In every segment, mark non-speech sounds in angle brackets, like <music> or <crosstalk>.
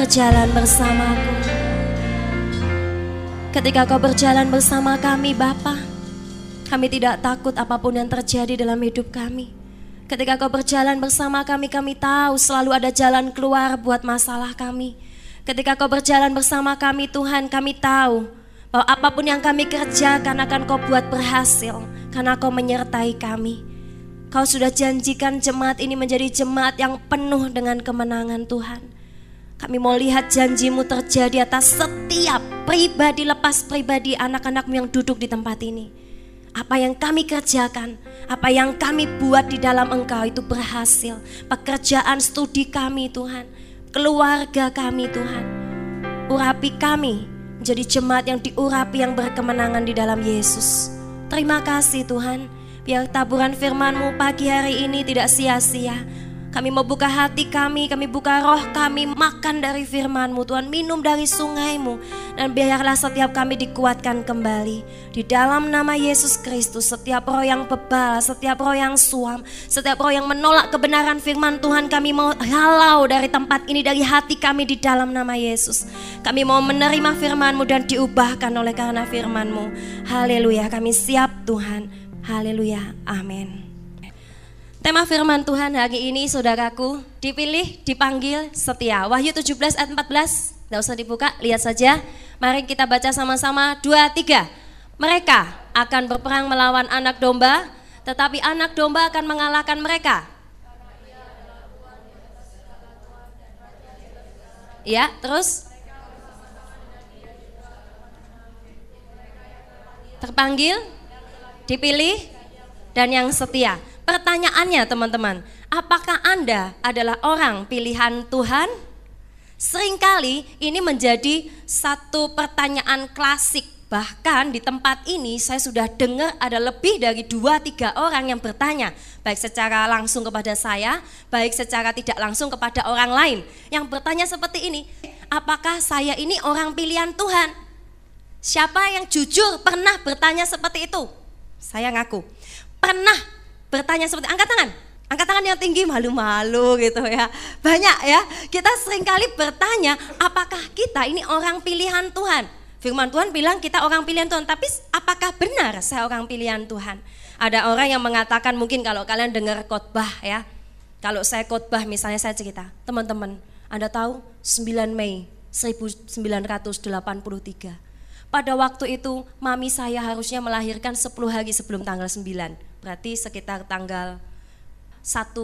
berjalan bersamaku. Ketika kau berjalan bersama kami Bapa, kami tidak takut apa pun yang terjadi dalam hidup kami. Ketika kau berjalan bersama kami, kami tahu selalu ada jalan keluar buat masalah kami. Ketika kau berjalan bersama kami Tuhan, kami tahu bahwa apa pun yang kami kerjakan akan kau buat berhasil karena kau menyertai kami. Kau sudah janjikan jemaat ini menjadi jemaat yang penuh dengan kemenangan Tuhan. Kami mau lihat janjimu terjadi atas setiap pribadi lepas pribadi anak-anakmu yang duduk di tempat ini. Apa yang kami kerjakan, apa yang kami buat di dalam engkau itu berhasil. Pekerjaan studi kami Tuhan, keluarga kami Tuhan. Urapi kami menjadi jemaat yang diurapi yang berkemenangan di dalam Yesus. Terima kasih Tuhan. Biar taburan firman-Mu pagi hari ini tidak sia-sia. Kami mau buka hati kami, kami buka roh kami, makan dari firman-Mu Tuhan, minum dari sungai-Mu. Dan biarlah setiap kami dikuatkan kembali. Di dalam nama Yesus Kristus, setiap roh yang bebal, setiap roh yang suam, setiap roh yang menolak kebenaran firman Tuhan, kami mau halau dari tempat ini, dari hati kami di dalam nama Yesus. Kami mau menerima firman-Mu dan diubahkan oleh karena firman-Mu. Haleluya, kami siap Tuhan. Haleluya. Amin. Tema firman Tuhan hari ini saudaraku dipilih, dipanggil, setia. Wahyu 17 ayat 14. Tidak usah dibuka, lihat saja. Mari kita baca sama-sama. Dua, tiga. Mereka akan berperang melawan anak domba, tetapi anak domba akan mengalahkan mereka. Ya, terus terpanggil, dipilih, dan yang setia. Pertanyaannya teman-teman, apakah Anda adalah orang pilihan Tuhan? Seringkali ini menjadi satu pertanyaan klasik. Bahkan di tempat ini saya sudah dengar ada lebih dari dua tiga orang yang bertanya. Baik secara langsung kepada saya, baik secara tidak langsung kepada orang lain. Yang bertanya seperti ini, apakah saya ini orang pilihan Tuhan? Siapa yang jujur pernah bertanya seperti itu? Saya ngaku. Pernah bertanya seperti angkat tangan. Angkat tangan yang tinggi malu-malu gitu ya. Banyak ya. Kita sering kali bertanya, apakah kita ini orang pilihan Tuhan? Firman Tuhan bilang kita orang pilihan Tuhan, tapi apakah benar saya orang pilihan Tuhan? Ada orang yang mengatakan mungkin kalau kalian dengar khotbah ya. Kalau saya khotbah misalnya saya cerita, teman-teman, Anda tahu 9 Mei 1983 pada waktu itu mami saya harusnya melahirkan 10 hari sebelum tanggal 9. Berarti sekitar tanggal 1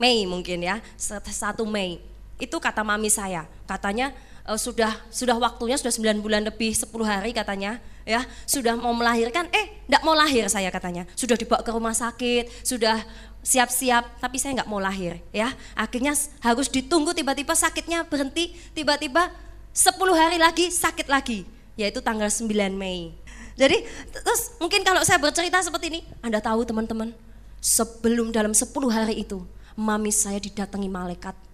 Mei mungkin ya, 1 Mei. Itu kata mami saya. Katanya uh, sudah sudah waktunya sudah 9 bulan lebih 10 hari katanya ya sudah mau melahirkan eh enggak mau lahir saya katanya sudah dibawa ke rumah sakit sudah siap-siap tapi saya nggak mau lahir ya akhirnya harus ditunggu tiba-tiba sakitnya berhenti tiba-tiba 10 hari lagi sakit lagi yaitu tanggal 9 Mei. Jadi terus mungkin kalau saya bercerita seperti ini, Anda tahu teman-teman, sebelum dalam 10 hari itu, mami saya didatangi malaikat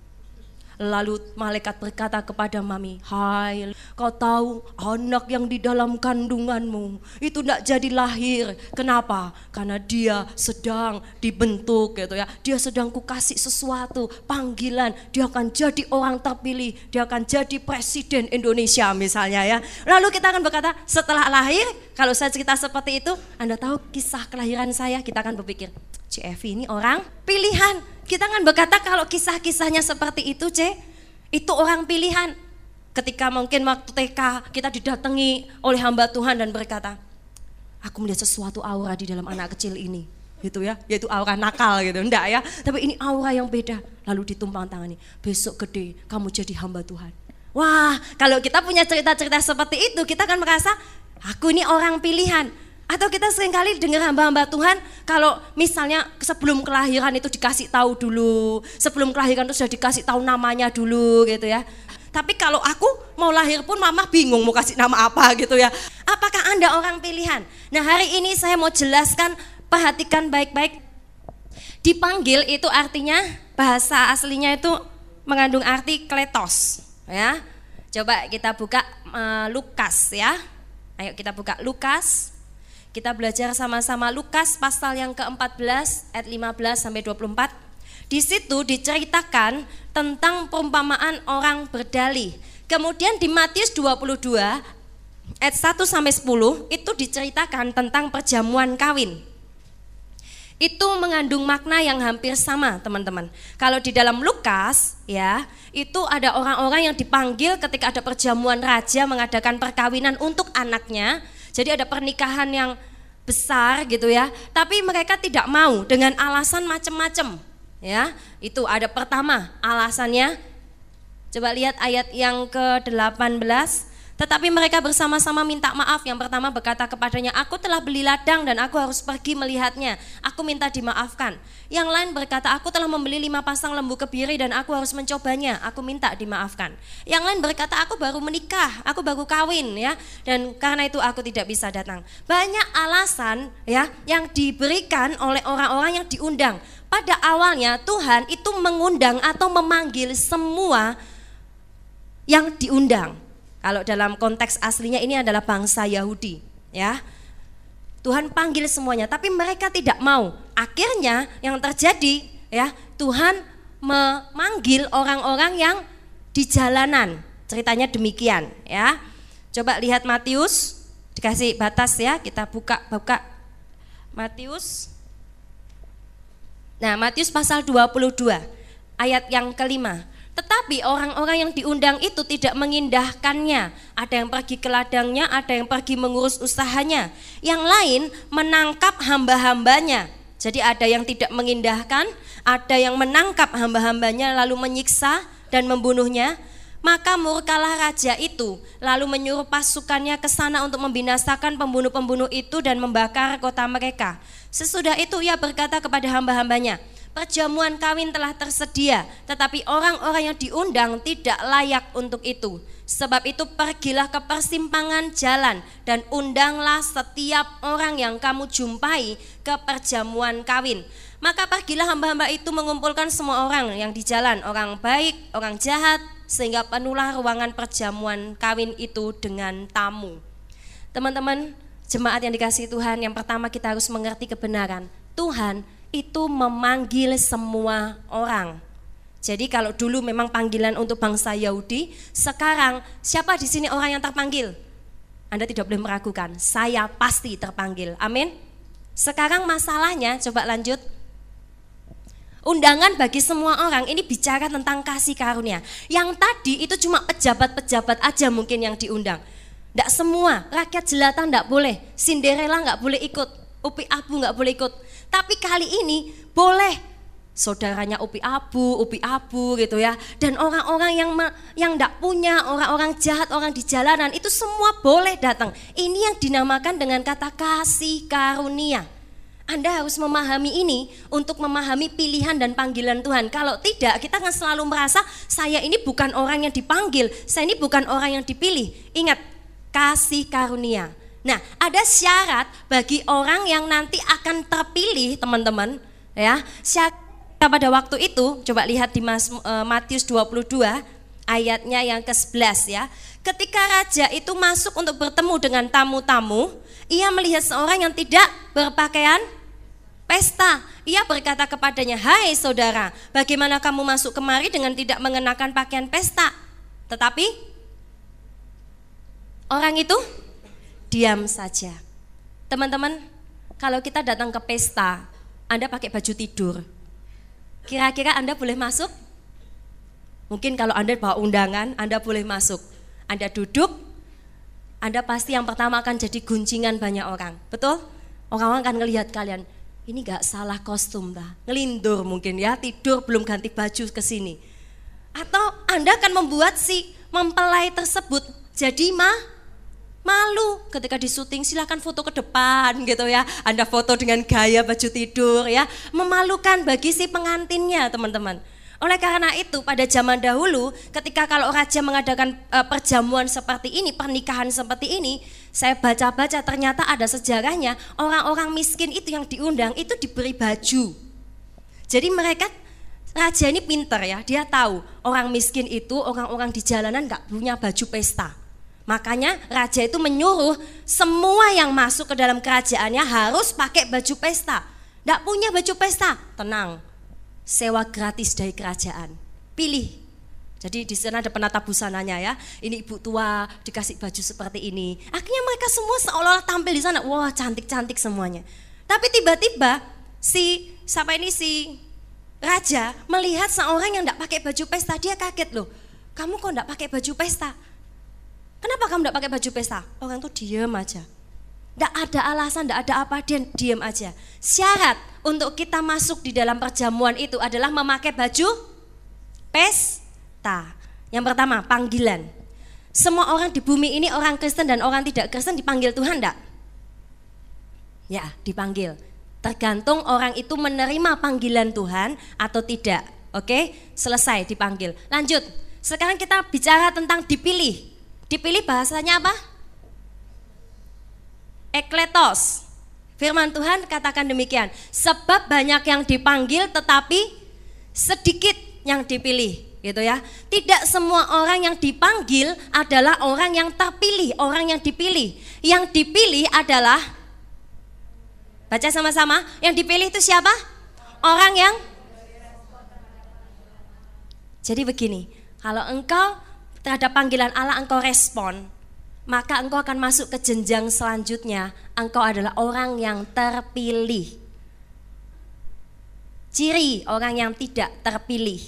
Lalu malaikat berkata kepada mami, Hai, kau tahu anak yang di dalam kandunganmu itu tidak jadi lahir. Kenapa? Karena dia sedang dibentuk gitu ya. Dia sedang kukasih sesuatu, panggilan. Dia akan jadi orang terpilih. Dia akan jadi presiden Indonesia misalnya ya. Lalu kita akan berkata, setelah lahir, kalau saya cerita seperti itu, Anda tahu kisah kelahiran saya, kita akan berpikir, CF ini orang pilihan. Kita kan berkata kalau kisah-kisahnya seperti itu, C, itu orang pilihan. Ketika mungkin waktu TK kita didatangi oleh hamba Tuhan dan berkata, aku melihat sesuatu aura di dalam anak kecil ini. Gitu ya, yaitu aura nakal gitu. Enggak ya, tapi ini aura yang beda. Lalu ditumpang tangani, besok gede kamu jadi hamba Tuhan. Wah, kalau kita punya cerita-cerita seperti itu, kita kan merasa, aku ini orang pilihan atau kita sering kali dengar hamba-hamba Tuhan kalau misalnya sebelum kelahiran itu dikasih tahu dulu, sebelum kelahiran itu sudah dikasih tahu namanya dulu gitu ya. Tapi kalau aku mau lahir pun mama bingung mau kasih nama apa gitu ya. Apakah Anda orang pilihan? Nah hari ini saya mau jelaskan, perhatikan baik-baik. Dipanggil itu artinya bahasa aslinya itu mengandung arti kletos ya. Coba kita buka uh, Lukas ya. Ayo kita buka Lukas kita belajar sama-sama Lukas pasal yang ke-14 ayat 15 sampai 24. Di situ diceritakan tentang perumpamaan orang berdalih. Kemudian di Matius 22 ayat 1 sampai 10 itu diceritakan tentang perjamuan kawin. Itu mengandung makna yang hampir sama, teman-teman. Kalau di dalam Lukas, ya, itu ada orang-orang yang dipanggil ketika ada perjamuan raja mengadakan perkawinan untuk anaknya. Jadi ada pernikahan yang besar gitu ya, tapi mereka tidak mau dengan alasan macam-macam. Ya, itu ada pertama alasannya. Coba lihat ayat yang ke-18 tetapi mereka bersama-sama minta maaf. Yang pertama berkata kepadanya, aku telah beli ladang dan aku harus pergi melihatnya. Aku minta dimaafkan. Yang lain berkata, aku telah membeli lima pasang lembu kebiri dan aku harus mencobanya. Aku minta dimaafkan. Yang lain berkata, aku baru menikah, aku baru kawin ya. Dan karena itu aku tidak bisa datang. Banyak alasan ya yang diberikan oleh orang-orang yang diundang. Pada awalnya Tuhan itu mengundang atau memanggil semua yang diundang kalau dalam konteks aslinya ini adalah bangsa Yahudi, ya. Tuhan panggil semuanya, tapi mereka tidak mau. Akhirnya yang terjadi, ya, Tuhan memanggil orang-orang yang di jalanan. Ceritanya demikian, ya. Coba lihat Matius, dikasih batas ya, kita buka buka Matius. Nah, Matius pasal 22 ayat yang kelima. Tetapi orang-orang yang diundang itu tidak mengindahkannya. Ada yang pergi ke ladangnya, ada yang pergi mengurus usahanya. Yang lain menangkap hamba-hambanya. Jadi ada yang tidak mengindahkan, ada yang menangkap hamba-hambanya lalu menyiksa dan membunuhnya. Maka murkalah raja itu, lalu menyuruh pasukannya ke sana untuk membinasakan pembunuh-pembunuh itu dan membakar kota mereka. Sesudah itu ia berkata kepada hamba-hambanya, perjamuan kawin telah tersedia, tetapi orang-orang yang diundang tidak layak untuk itu. Sebab itu pergilah ke persimpangan jalan dan undanglah setiap orang yang kamu jumpai ke perjamuan kawin. Maka pergilah hamba-hamba itu mengumpulkan semua orang yang di jalan, orang baik, orang jahat, sehingga penuhlah ruangan perjamuan kawin itu dengan tamu. Teman-teman, jemaat yang dikasih Tuhan, yang pertama kita harus mengerti kebenaran. Tuhan itu memanggil semua orang. Jadi kalau dulu memang panggilan untuk bangsa Yahudi, sekarang siapa di sini orang yang terpanggil? Anda tidak boleh meragukan, saya pasti terpanggil. Amin. Sekarang masalahnya, coba lanjut. Undangan bagi semua orang ini bicara tentang kasih karunia. Yang tadi itu cuma pejabat-pejabat aja mungkin yang diundang. Tidak semua, rakyat jelata tidak boleh, Cinderella nggak boleh ikut, Upi Abu nggak boleh ikut. Tapi kali ini boleh saudaranya Upi Abu, Upi Abu gitu ya. Dan orang-orang yang yang tidak punya, orang-orang jahat, orang di jalanan itu semua boleh datang. Ini yang dinamakan dengan kata kasih karunia. Anda harus memahami ini untuk memahami pilihan dan panggilan Tuhan. Kalau tidak, kita akan selalu merasa saya ini bukan orang yang dipanggil, saya ini bukan orang yang dipilih. Ingat, kasih karunia. Nah, ada syarat bagi orang yang nanti akan terpilih, teman-teman, ya. Syarat pada waktu itu, coba lihat di eh, Matius 22 ayatnya yang ke-11 ya. Ketika raja itu masuk untuk bertemu dengan tamu-tamu, ia melihat seorang yang tidak berpakaian pesta. Ia berkata kepadanya, "Hai saudara, bagaimana kamu masuk kemari dengan tidak mengenakan pakaian pesta?" Tetapi orang itu diam saja. Teman-teman, kalau kita datang ke pesta, Anda pakai baju tidur. Kira-kira Anda boleh masuk? Mungkin kalau Anda bawa undangan, Anda boleh masuk. Anda duduk, Anda pasti yang pertama akan jadi guncingan banyak orang. Betul? Orang-orang akan ngelihat kalian, ini gak salah kostum dah. Ngelindur mungkin ya, tidur belum ganti baju ke sini. Atau Anda akan membuat si mempelai tersebut jadi mah malu ketika di syuting silahkan foto ke depan gitu ya. Anda foto dengan gaya baju tidur ya. Memalukan bagi si pengantinnya teman-teman. Oleh karena itu pada zaman dahulu ketika kalau raja mengadakan e, perjamuan seperti ini pernikahan seperti ini saya baca-baca ternyata ada sejarahnya orang-orang miskin itu yang diundang itu diberi baju. Jadi mereka raja ini pinter ya dia tahu orang miskin itu orang-orang di jalanan nggak punya baju pesta Makanya raja itu menyuruh semua yang masuk ke dalam kerajaannya harus pakai baju pesta. Tidak punya baju pesta, tenang. sewa gratis dari kerajaan. Pilih. Jadi di sana ada penata busananya ya. Ini ibu tua dikasih baju seperti ini. Akhirnya mereka semua seolah-olah tampil di sana. Wah cantik-cantik semuanya. Tapi tiba-tiba si siapa ini si raja melihat seorang yang tidak pakai baju pesta. Dia kaget loh. Kamu kok tidak pakai baju pesta? Kenapa kamu tidak pakai baju pesta? Orang tuh diem aja. Tidak ada alasan, tidak ada apa, dia diem aja. Syarat untuk kita masuk di dalam perjamuan itu adalah memakai baju pesta. Yang pertama, panggilan. Semua orang di bumi ini, orang Kristen dan orang tidak Kristen dipanggil Tuhan enggak? Ya, dipanggil. Tergantung orang itu menerima panggilan Tuhan atau tidak. Oke, selesai dipanggil. Lanjut, sekarang kita bicara tentang dipilih. Dipilih bahasanya apa? ekletos. Firman Tuhan katakan demikian, sebab banyak yang dipanggil tetapi sedikit yang dipilih, gitu ya. Tidak semua orang yang dipanggil adalah orang yang terpilih, orang yang dipilih. Yang dipilih adalah Baca sama-sama, yang dipilih itu siapa? Orang yang Jadi begini, kalau engkau terhadap panggilan Allah engkau respon, maka engkau akan masuk ke jenjang selanjutnya. Engkau adalah orang yang terpilih. Ciri orang yang tidak terpilih.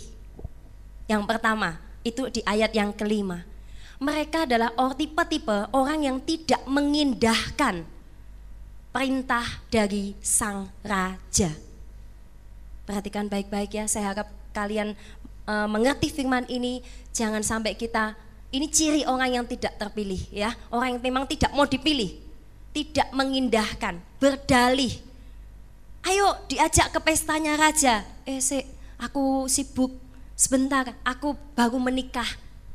Yang pertama, itu di ayat yang kelima. Mereka adalah tipe-tipe orang yang tidak mengindahkan perintah dari sang raja. Perhatikan baik-baik ya, saya harap kalian e, mengerti firman ini, jangan sampai kita ini ciri orang yang tidak terpilih ya, orang yang memang tidak mau dipilih, tidak mengindahkan, berdalih. Ayo diajak ke pestanya raja. Eh, se, aku sibuk sebentar, aku baru menikah.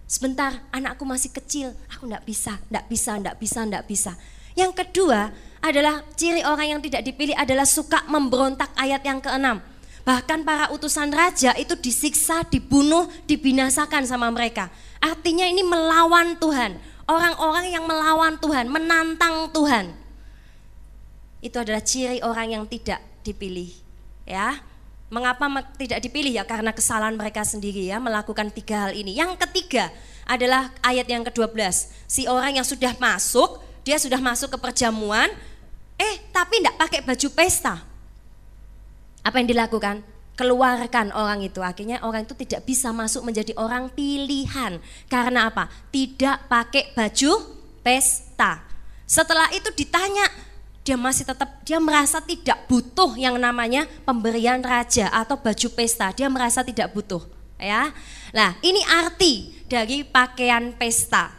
Sebentar, anakku masih kecil, aku tidak bisa, tidak bisa, tidak bisa, tidak bisa. Yang kedua adalah ciri orang yang tidak dipilih adalah suka memberontak ayat yang keenam. Bahkan para utusan raja itu disiksa, dibunuh, dibinasakan sama mereka. Artinya ini melawan Tuhan. Orang-orang yang melawan Tuhan, menantang Tuhan. Itu adalah ciri orang yang tidak dipilih. Ya, Mengapa tidak dipilih ya? Karena kesalahan mereka sendiri ya melakukan tiga hal ini. Yang ketiga adalah ayat yang ke-12. Si orang yang sudah masuk, dia sudah masuk ke perjamuan, eh tapi tidak pakai baju pesta. Apa yang dilakukan? keluarkan orang itu. Akhirnya orang itu tidak bisa masuk menjadi orang pilihan. Karena apa? Tidak pakai baju pesta. Setelah itu ditanya, dia masih tetap dia merasa tidak butuh yang namanya pemberian raja atau baju pesta. Dia merasa tidak butuh, ya. Nah, ini arti dari pakaian pesta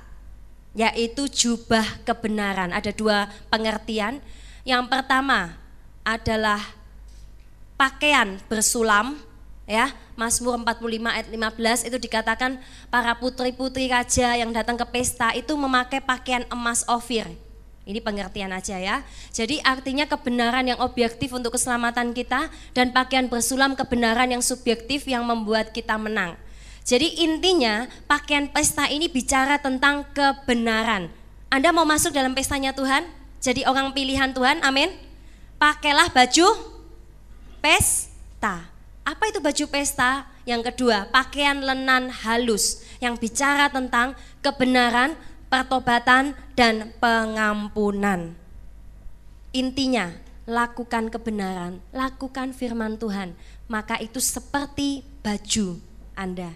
yaitu jubah kebenaran. Ada dua pengertian. Yang pertama adalah pakaian bersulam ya Mazmur 45 ayat 15 itu dikatakan para putri-putri raja yang datang ke pesta itu memakai pakaian emas ofir ini pengertian aja ya. Jadi artinya kebenaran yang objektif untuk keselamatan kita dan pakaian bersulam kebenaran yang subjektif yang membuat kita menang. Jadi intinya pakaian pesta ini bicara tentang kebenaran. Anda mau masuk dalam pestanya Tuhan? Jadi orang pilihan Tuhan, amin. Pakailah baju pesta. Apa itu baju pesta? Yang kedua, pakaian lenan halus yang bicara tentang kebenaran, pertobatan, dan pengampunan. Intinya, lakukan kebenaran, lakukan firman Tuhan, maka itu seperti baju Anda.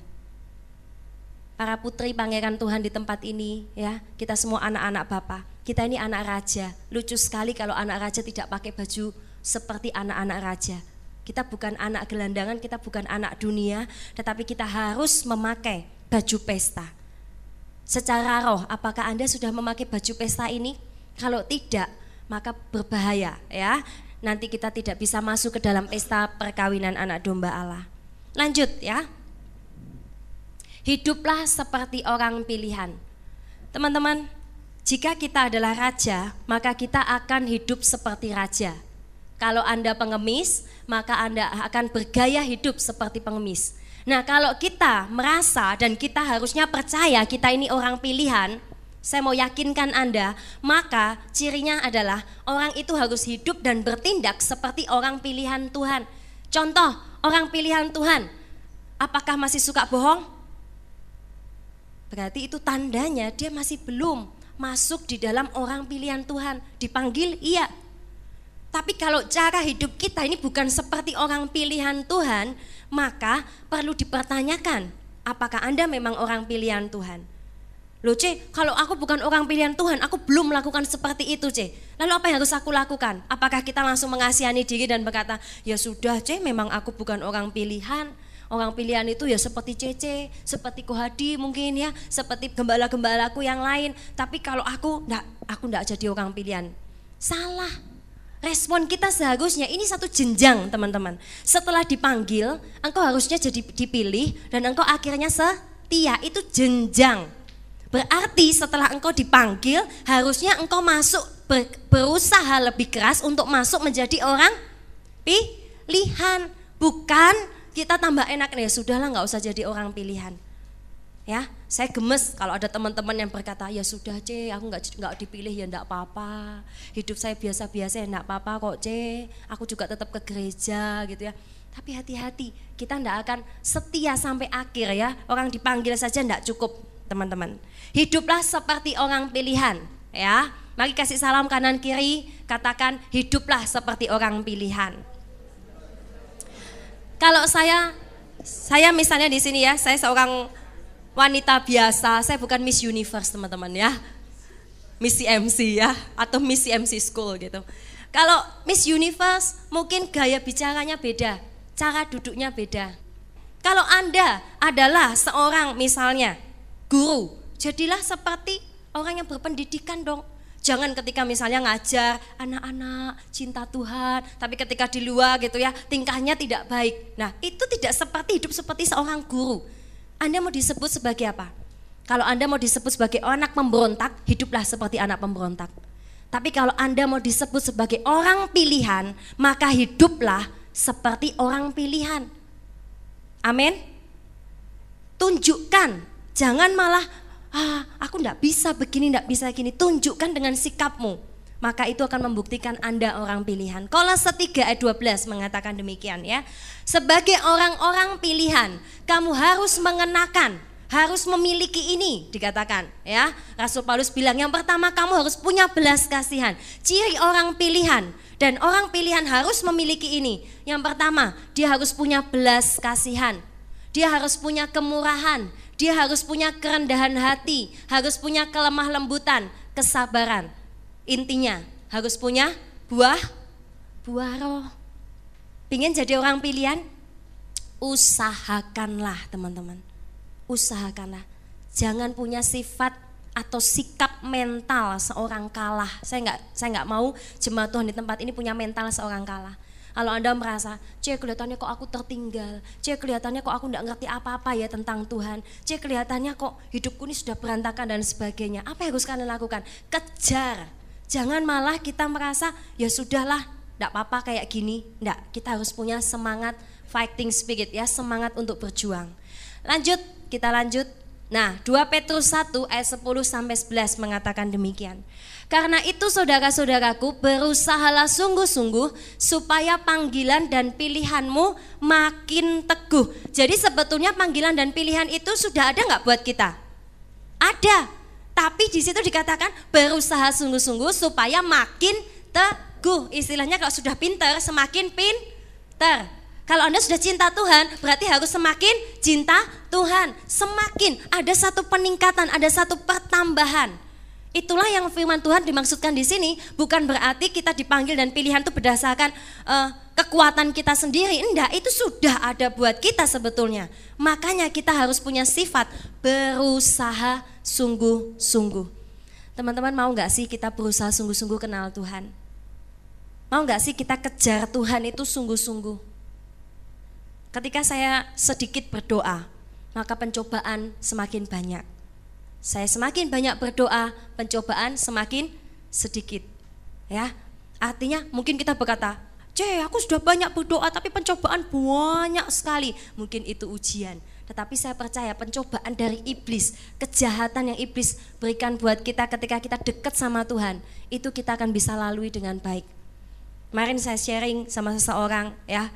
Para putri pangeran Tuhan di tempat ini, ya, kita semua anak-anak Bapak. Kita ini anak raja. Lucu sekali kalau anak raja tidak pakai baju seperti anak-anak raja. Kita bukan anak gelandangan, kita bukan anak dunia, tetapi kita harus memakai baju pesta. Secara roh, apakah Anda sudah memakai baju pesta ini? Kalau tidak, maka berbahaya ya. Nanti kita tidak bisa masuk ke dalam pesta perkawinan anak domba Allah. Lanjut ya. Hiduplah seperti orang pilihan. Teman-teman, jika kita adalah raja, maka kita akan hidup seperti raja. Kalau Anda pengemis, maka Anda akan bergaya hidup seperti pengemis. Nah, kalau kita merasa dan kita harusnya percaya kita ini orang pilihan, saya mau yakinkan Anda, maka cirinya adalah orang itu harus hidup dan bertindak seperti orang pilihan Tuhan. Contoh, orang pilihan Tuhan, apakah masih suka bohong? Berarti itu tandanya dia masih belum masuk di dalam orang pilihan Tuhan. Dipanggil, iya. Tapi kalau cara hidup kita ini bukan seperti orang pilihan Tuhan, maka perlu dipertanyakan, apakah Anda memang orang pilihan Tuhan? Loh C, kalau aku bukan orang pilihan Tuhan, aku belum melakukan seperti itu C. Lalu apa yang harus aku lakukan? Apakah kita langsung mengasihani diri dan berkata, ya sudah C, memang aku bukan orang pilihan. Orang pilihan itu ya seperti Cece, seperti Kohadi mungkin ya, seperti gembala-gembalaku yang lain. Tapi kalau aku enggak, aku enggak jadi orang pilihan. Salah. Respon kita seharusnya ini satu jenjang teman-teman. Setelah dipanggil, engkau harusnya jadi dipilih dan engkau akhirnya setia. Itu jenjang. Berarti setelah engkau dipanggil, harusnya engkau masuk ber, berusaha lebih keras untuk masuk menjadi orang pilihan. Bukan kita tambah enak ya sudahlah nggak usah jadi orang pilihan ya saya gemes kalau ada teman-teman yang berkata ya sudah c aku nggak nggak dipilih ya enggak apa-apa. Hidup saya biasa-biasa ya enggak apa-apa kok c. Aku juga tetap ke gereja gitu ya. Tapi hati-hati kita enggak akan setia sampai akhir ya. Orang dipanggil saja enggak cukup teman-teman. Hiduplah seperti orang pilihan ya. Mari kasih salam kanan kiri katakan hiduplah seperti orang pilihan. Kalau saya saya misalnya di sini ya saya seorang wanita biasa, saya bukan Miss Universe teman-teman ya. Miss MC ya, atau Miss MC School gitu. Kalau Miss Universe mungkin gaya bicaranya beda, cara duduknya beda. Kalau Anda adalah seorang misalnya guru, jadilah seperti orang yang berpendidikan dong. Jangan ketika misalnya ngajar anak-anak cinta Tuhan, tapi ketika di luar gitu ya tingkahnya tidak baik. Nah itu tidak seperti hidup seperti seorang guru. Anda mau disebut sebagai apa? Kalau Anda mau disebut sebagai anak pemberontak, hiduplah seperti anak pemberontak. Tapi kalau Anda mau disebut sebagai orang pilihan, maka hiduplah seperti orang pilihan. Amin. Tunjukkan, jangan malah ah, aku tidak bisa begini, tidak bisa begini. Tunjukkan dengan sikapmu maka itu akan membuktikan Anda orang pilihan. Kolose 3 ayat 12 mengatakan demikian ya. Sebagai orang-orang pilihan, kamu harus mengenakan, harus memiliki ini dikatakan ya. Rasul Paulus bilang yang pertama kamu harus punya belas kasihan. Ciri orang pilihan dan orang pilihan harus memiliki ini. Yang pertama, dia harus punya belas kasihan. Dia harus punya kemurahan, dia harus punya kerendahan hati, harus punya kelemah lembutan, kesabaran. Intinya harus punya buah buah roh. Pingin jadi orang pilihan? Usahakanlah teman-teman. Usahakanlah. Jangan punya sifat atau sikap mental seorang kalah. Saya nggak saya nggak mau jemaat Tuhan di tempat ini punya mental seorang kalah. Kalau Anda merasa, cek kelihatannya kok aku tertinggal, cek kelihatannya kok aku nggak ngerti apa-apa ya tentang Tuhan, cek kelihatannya kok hidupku ini sudah berantakan dan sebagainya. Apa yang harus kalian lakukan? Kejar Jangan malah kita merasa ya sudahlah, enggak apa-apa kayak gini. Enggak, kita harus punya semangat fighting spirit ya, semangat untuk berjuang. Lanjut, kita lanjut. Nah, 2 Petrus 1 ayat 10 sampai 11 mengatakan demikian. Karena itu saudara-saudaraku berusahalah sungguh-sungguh supaya panggilan dan pilihanmu makin teguh. Jadi sebetulnya panggilan dan pilihan itu sudah ada nggak buat kita? Ada, tapi di situ dikatakan berusaha sungguh-sungguh supaya makin teguh. Istilahnya kalau sudah pinter semakin pinter. Kalau Anda sudah cinta Tuhan, berarti harus semakin cinta Tuhan. Semakin ada satu peningkatan, ada satu pertambahan. Itulah yang firman Tuhan dimaksudkan di sini, bukan berarti kita dipanggil dan pilihan itu berdasarkan uh, kekuatan kita sendiri. Enggak, itu sudah ada buat kita sebetulnya. Makanya kita harus punya sifat berusaha sungguh-sungguh. Teman-teman mau nggak sih kita berusaha sungguh-sungguh kenal Tuhan? Mau nggak sih kita kejar Tuhan itu sungguh-sungguh? Ketika saya sedikit berdoa, maka pencobaan semakin banyak. Saya semakin banyak berdoa, pencobaan semakin sedikit. Ya, artinya mungkin kita berkata, C, aku sudah banyak berdoa tapi pencobaan banyak sekali. Mungkin itu ujian. Tetapi saya percaya pencobaan dari iblis, kejahatan yang iblis berikan buat kita ketika kita dekat sama Tuhan, itu kita akan bisa lalui dengan baik. Kemarin saya sharing sama seseorang ya,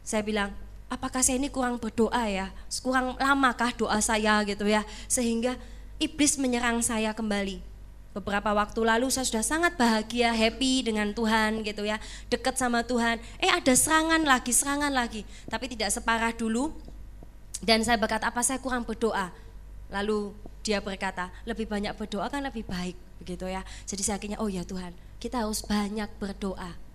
saya bilang, apakah saya ini kurang berdoa ya? Kurang lamakah doa saya gitu ya? Sehingga iblis menyerang saya kembali. Beberapa waktu lalu saya sudah sangat bahagia, happy dengan Tuhan gitu ya, dekat sama Tuhan. Eh ada serangan lagi, serangan lagi, tapi tidak separah dulu. Dan saya berkata, apa saya kurang berdoa? Lalu dia berkata, lebih banyak berdoa kan lebih baik begitu ya. Jadi saya akhirnya, oh ya Tuhan, kita harus banyak berdoa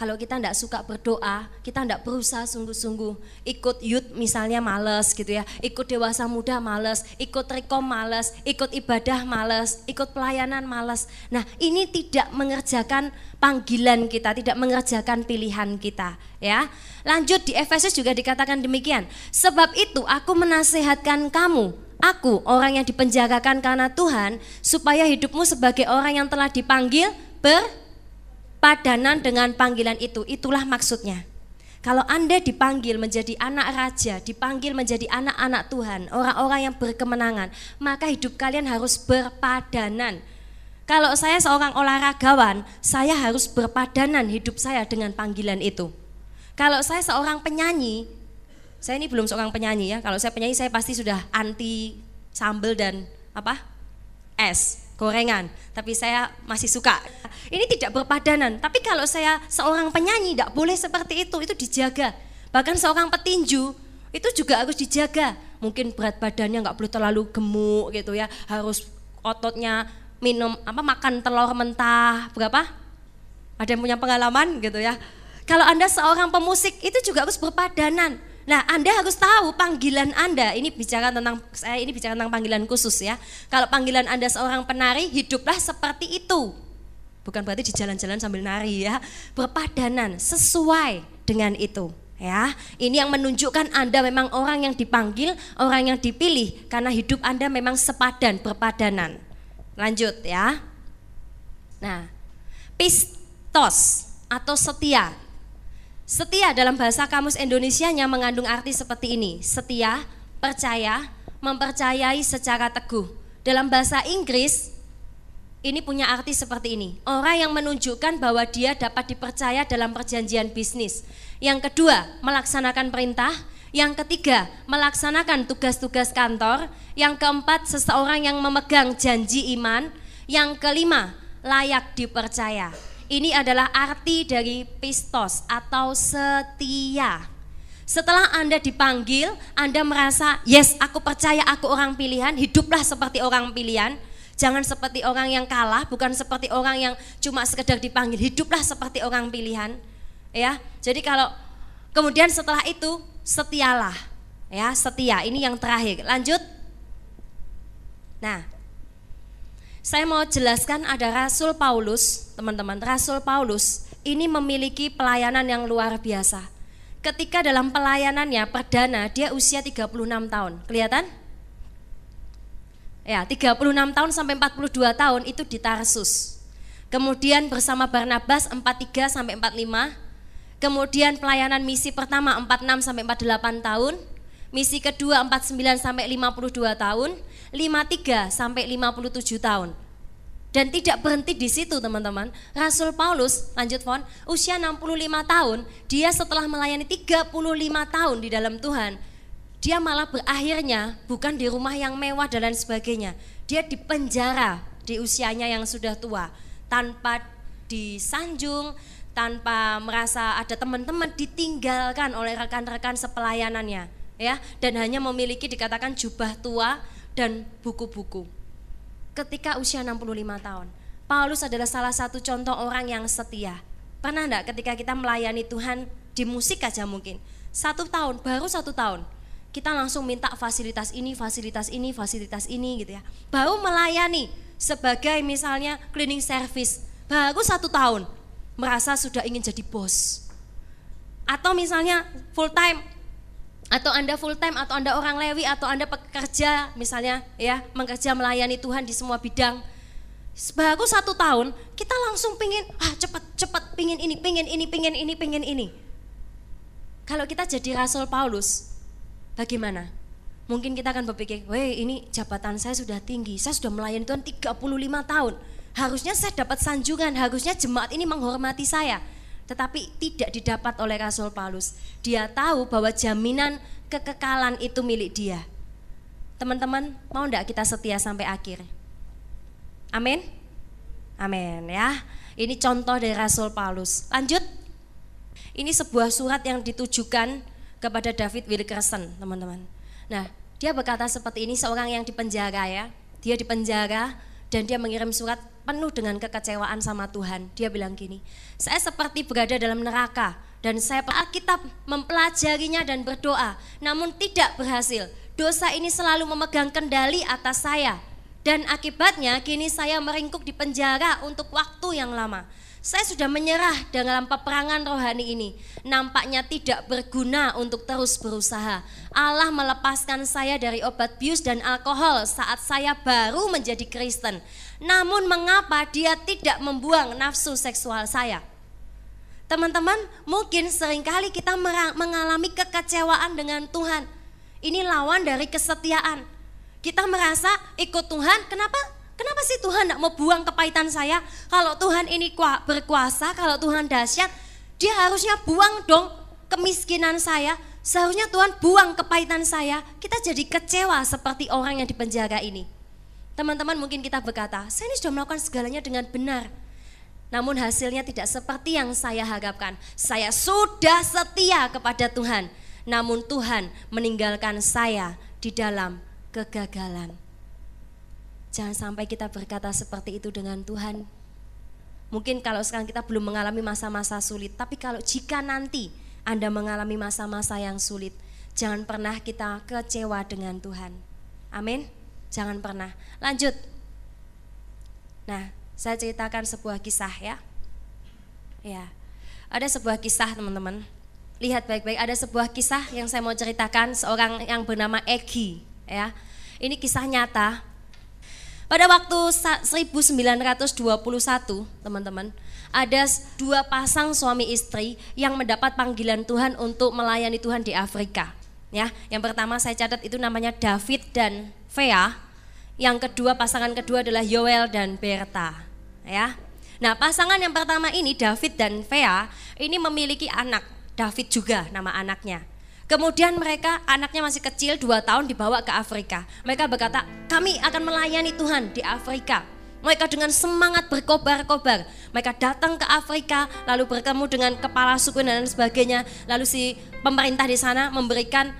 kalau kita tidak suka berdoa, kita tidak berusaha sungguh-sungguh. Ikut youth misalnya males gitu ya, ikut dewasa muda males, ikut rekom males, ikut ibadah males, ikut pelayanan males. Nah ini tidak mengerjakan panggilan kita, tidak mengerjakan pilihan kita ya. Lanjut di Efesus juga dikatakan demikian. Sebab itu aku menasehatkan kamu, aku orang yang dipenjarakan karena Tuhan, supaya hidupmu sebagai orang yang telah dipanggil ber padanan dengan panggilan itu. Itulah maksudnya. Kalau Anda dipanggil menjadi anak raja, dipanggil menjadi anak-anak Tuhan, orang-orang yang berkemenangan, maka hidup kalian harus berpadanan. Kalau saya seorang olahragawan, saya harus berpadanan hidup saya dengan panggilan itu. Kalau saya seorang penyanyi, saya ini belum seorang penyanyi ya. Kalau saya penyanyi saya pasti sudah anti sambel dan apa? es gorengan, tapi saya masih suka. Ini tidak berpadanan, tapi kalau saya seorang penyanyi tidak boleh seperti itu, itu dijaga. Bahkan seorang petinju itu juga harus dijaga. Mungkin berat badannya nggak boleh terlalu gemuk gitu ya, harus ototnya minum apa makan telur mentah berapa? Ada yang punya pengalaman gitu ya. Kalau Anda seorang pemusik itu juga harus berpadanan Nah, Anda harus tahu panggilan Anda. Ini bicara tentang saya ini bicara tentang panggilan khusus ya. Kalau panggilan Anda seorang penari, hiduplah seperti itu. Bukan berarti di jalan-jalan sambil nari ya. Berpadanan sesuai dengan itu ya. Ini yang menunjukkan Anda memang orang yang dipanggil, orang yang dipilih karena hidup Anda memang sepadan, berpadanan. Lanjut ya. Nah, pistos atau setia Setia dalam bahasa kamus Indonesianya mengandung arti seperti ini. Setia, percaya, mempercayai secara teguh. Dalam bahasa Inggris ini punya arti seperti ini. Orang yang menunjukkan bahwa dia dapat dipercaya dalam perjanjian bisnis. Yang kedua, melaksanakan perintah. Yang ketiga, melaksanakan tugas-tugas kantor. Yang keempat, seseorang yang memegang janji iman. Yang kelima, layak dipercaya. Ini adalah arti dari pistos atau setia. Setelah Anda dipanggil, Anda merasa, yes aku percaya aku orang pilihan, hiduplah seperti orang pilihan. Jangan seperti orang yang kalah, bukan seperti orang yang cuma sekedar dipanggil, hiduplah seperti orang pilihan. Ya, jadi kalau kemudian setelah itu setialah, ya setia. Ini yang terakhir. Lanjut. Nah, saya mau jelaskan ada Rasul Paulus, teman-teman. Rasul Paulus ini memiliki pelayanan yang luar biasa. Ketika dalam pelayanannya perdana dia usia 36 tahun. Kelihatan? Ya, 36 tahun sampai 42 tahun itu di Tarsus. Kemudian bersama Barnabas 43 sampai 45. Kemudian pelayanan misi pertama 46 sampai 48 tahun. Misi kedua 49 sampai 52 tahun 53 sampai 57 tahun. Dan tidak berhenti di situ teman-teman. Rasul Paulus, lanjut Fon, usia 65 tahun, dia setelah melayani 35 tahun di dalam Tuhan, dia malah berakhirnya bukan di rumah yang mewah dan lain sebagainya. Dia di penjara di usianya yang sudah tua, tanpa disanjung, tanpa merasa ada teman-teman ditinggalkan oleh rekan-rekan sepelayanannya, ya, dan hanya memiliki dikatakan jubah tua, dan buku-buku. Ketika usia 65 tahun, Paulus adalah salah satu contoh orang yang setia. Pernah enggak ketika kita melayani Tuhan di musik aja mungkin, satu tahun, baru satu tahun, kita langsung minta fasilitas ini, fasilitas ini, fasilitas ini gitu ya. Baru melayani sebagai misalnya cleaning service, baru satu tahun, merasa sudah ingin jadi bos. Atau misalnya full time atau Anda full time atau Anda orang lewi atau Anda pekerja misalnya ya mengerja melayani Tuhan di semua bidang. Baru satu tahun kita langsung pingin ah cepat cepat pingin ini pingin ini pingin ini pingin ini. Kalau kita jadi Rasul Paulus bagaimana? Mungkin kita akan berpikir weh ini jabatan saya sudah tinggi saya sudah melayani Tuhan 35 tahun. Harusnya saya dapat sanjungan harusnya jemaat ini menghormati saya tetapi tidak didapat oleh Rasul Paulus. Dia tahu bahwa jaminan kekekalan itu milik dia. Teman-teman, mau enggak kita setia sampai akhir? Amin. Amin ya. Ini contoh dari Rasul Paulus. Lanjut. Ini sebuah surat yang ditujukan kepada David Wilkerson, teman-teman. Nah, dia berkata seperti ini seorang yang dipenjara ya. Dia dipenjara dan dia mengirim surat penuh dengan kekecewaan sama Tuhan. Dia bilang gini, saya seperti berada dalam neraka dan saya Alkitab mempelajarinya dan berdoa, namun tidak berhasil. Dosa ini selalu memegang kendali atas saya dan akibatnya kini saya meringkuk di penjara untuk waktu yang lama. Saya sudah menyerah dalam peperangan rohani ini. Nampaknya tidak berguna untuk terus berusaha. Allah melepaskan saya dari obat bius dan alkohol saat saya baru menjadi Kristen. Namun mengapa dia tidak membuang nafsu seksual saya? Teman-teman, mungkin sering kali kita mengalami kekecewaan dengan Tuhan. Ini lawan dari kesetiaan. Kita merasa ikut Tuhan, kenapa Kenapa sih Tuhan tidak mau buang kepahitan saya? Kalau Tuhan ini berkuasa, kalau Tuhan dahsyat, dia harusnya buang dong kemiskinan saya. Seharusnya Tuhan buang kepahitan saya. Kita jadi kecewa seperti orang yang di penjara ini. Teman-teman mungkin kita berkata, saya ini sudah melakukan segalanya dengan benar. Namun hasilnya tidak seperti yang saya harapkan. Saya sudah setia kepada Tuhan. Namun Tuhan meninggalkan saya di dalam kegagalan. Jangan sampai kita berkata seperti itu dengan Tuhan. Mungkin kalau sekarang kita belum mengalami masa-masa sulit, tapi kalau jika nanti Anda mengalami masa-masa yang sulit, jangan pernah kita kecewa dengan Tuhan. Amin. Jangan pernah. Lanjut. Nah, saya ceritakan sebuah kisah ya. Ya. Ada sebuah kisah teman-teman. Lihat baik-baik ada sebuah kisah yang saya mau ceritakan seorang yang bernama Egi ya. Ini kisah nyata pada waktu 1921, teman-teman, ada dua pasang suami istri yang mendapat panggilan Tuhan untuk melayani Tuhan di Afrika. Ya, yang pertama saya catat itu namanya David dan Vea. Yang kedua pasangan kedua adalah Yoel dan Berta. Ya. Nah, pasangan yang pertama ini David dan Vea ini memiliki anak, David juga nama anaknya. Kemudian mereka anaknya masih kecil dua tahun dibawa ke Afrika. Mereka berkata, kami akan melayani Tuhan di Afrika. Mereka dengan semangat berkobar-kobar. Mereka datang ke Afrika, lalu bertemu dengan kepala suku dan sebagainya. Lalu si pemerintah di sana memberikan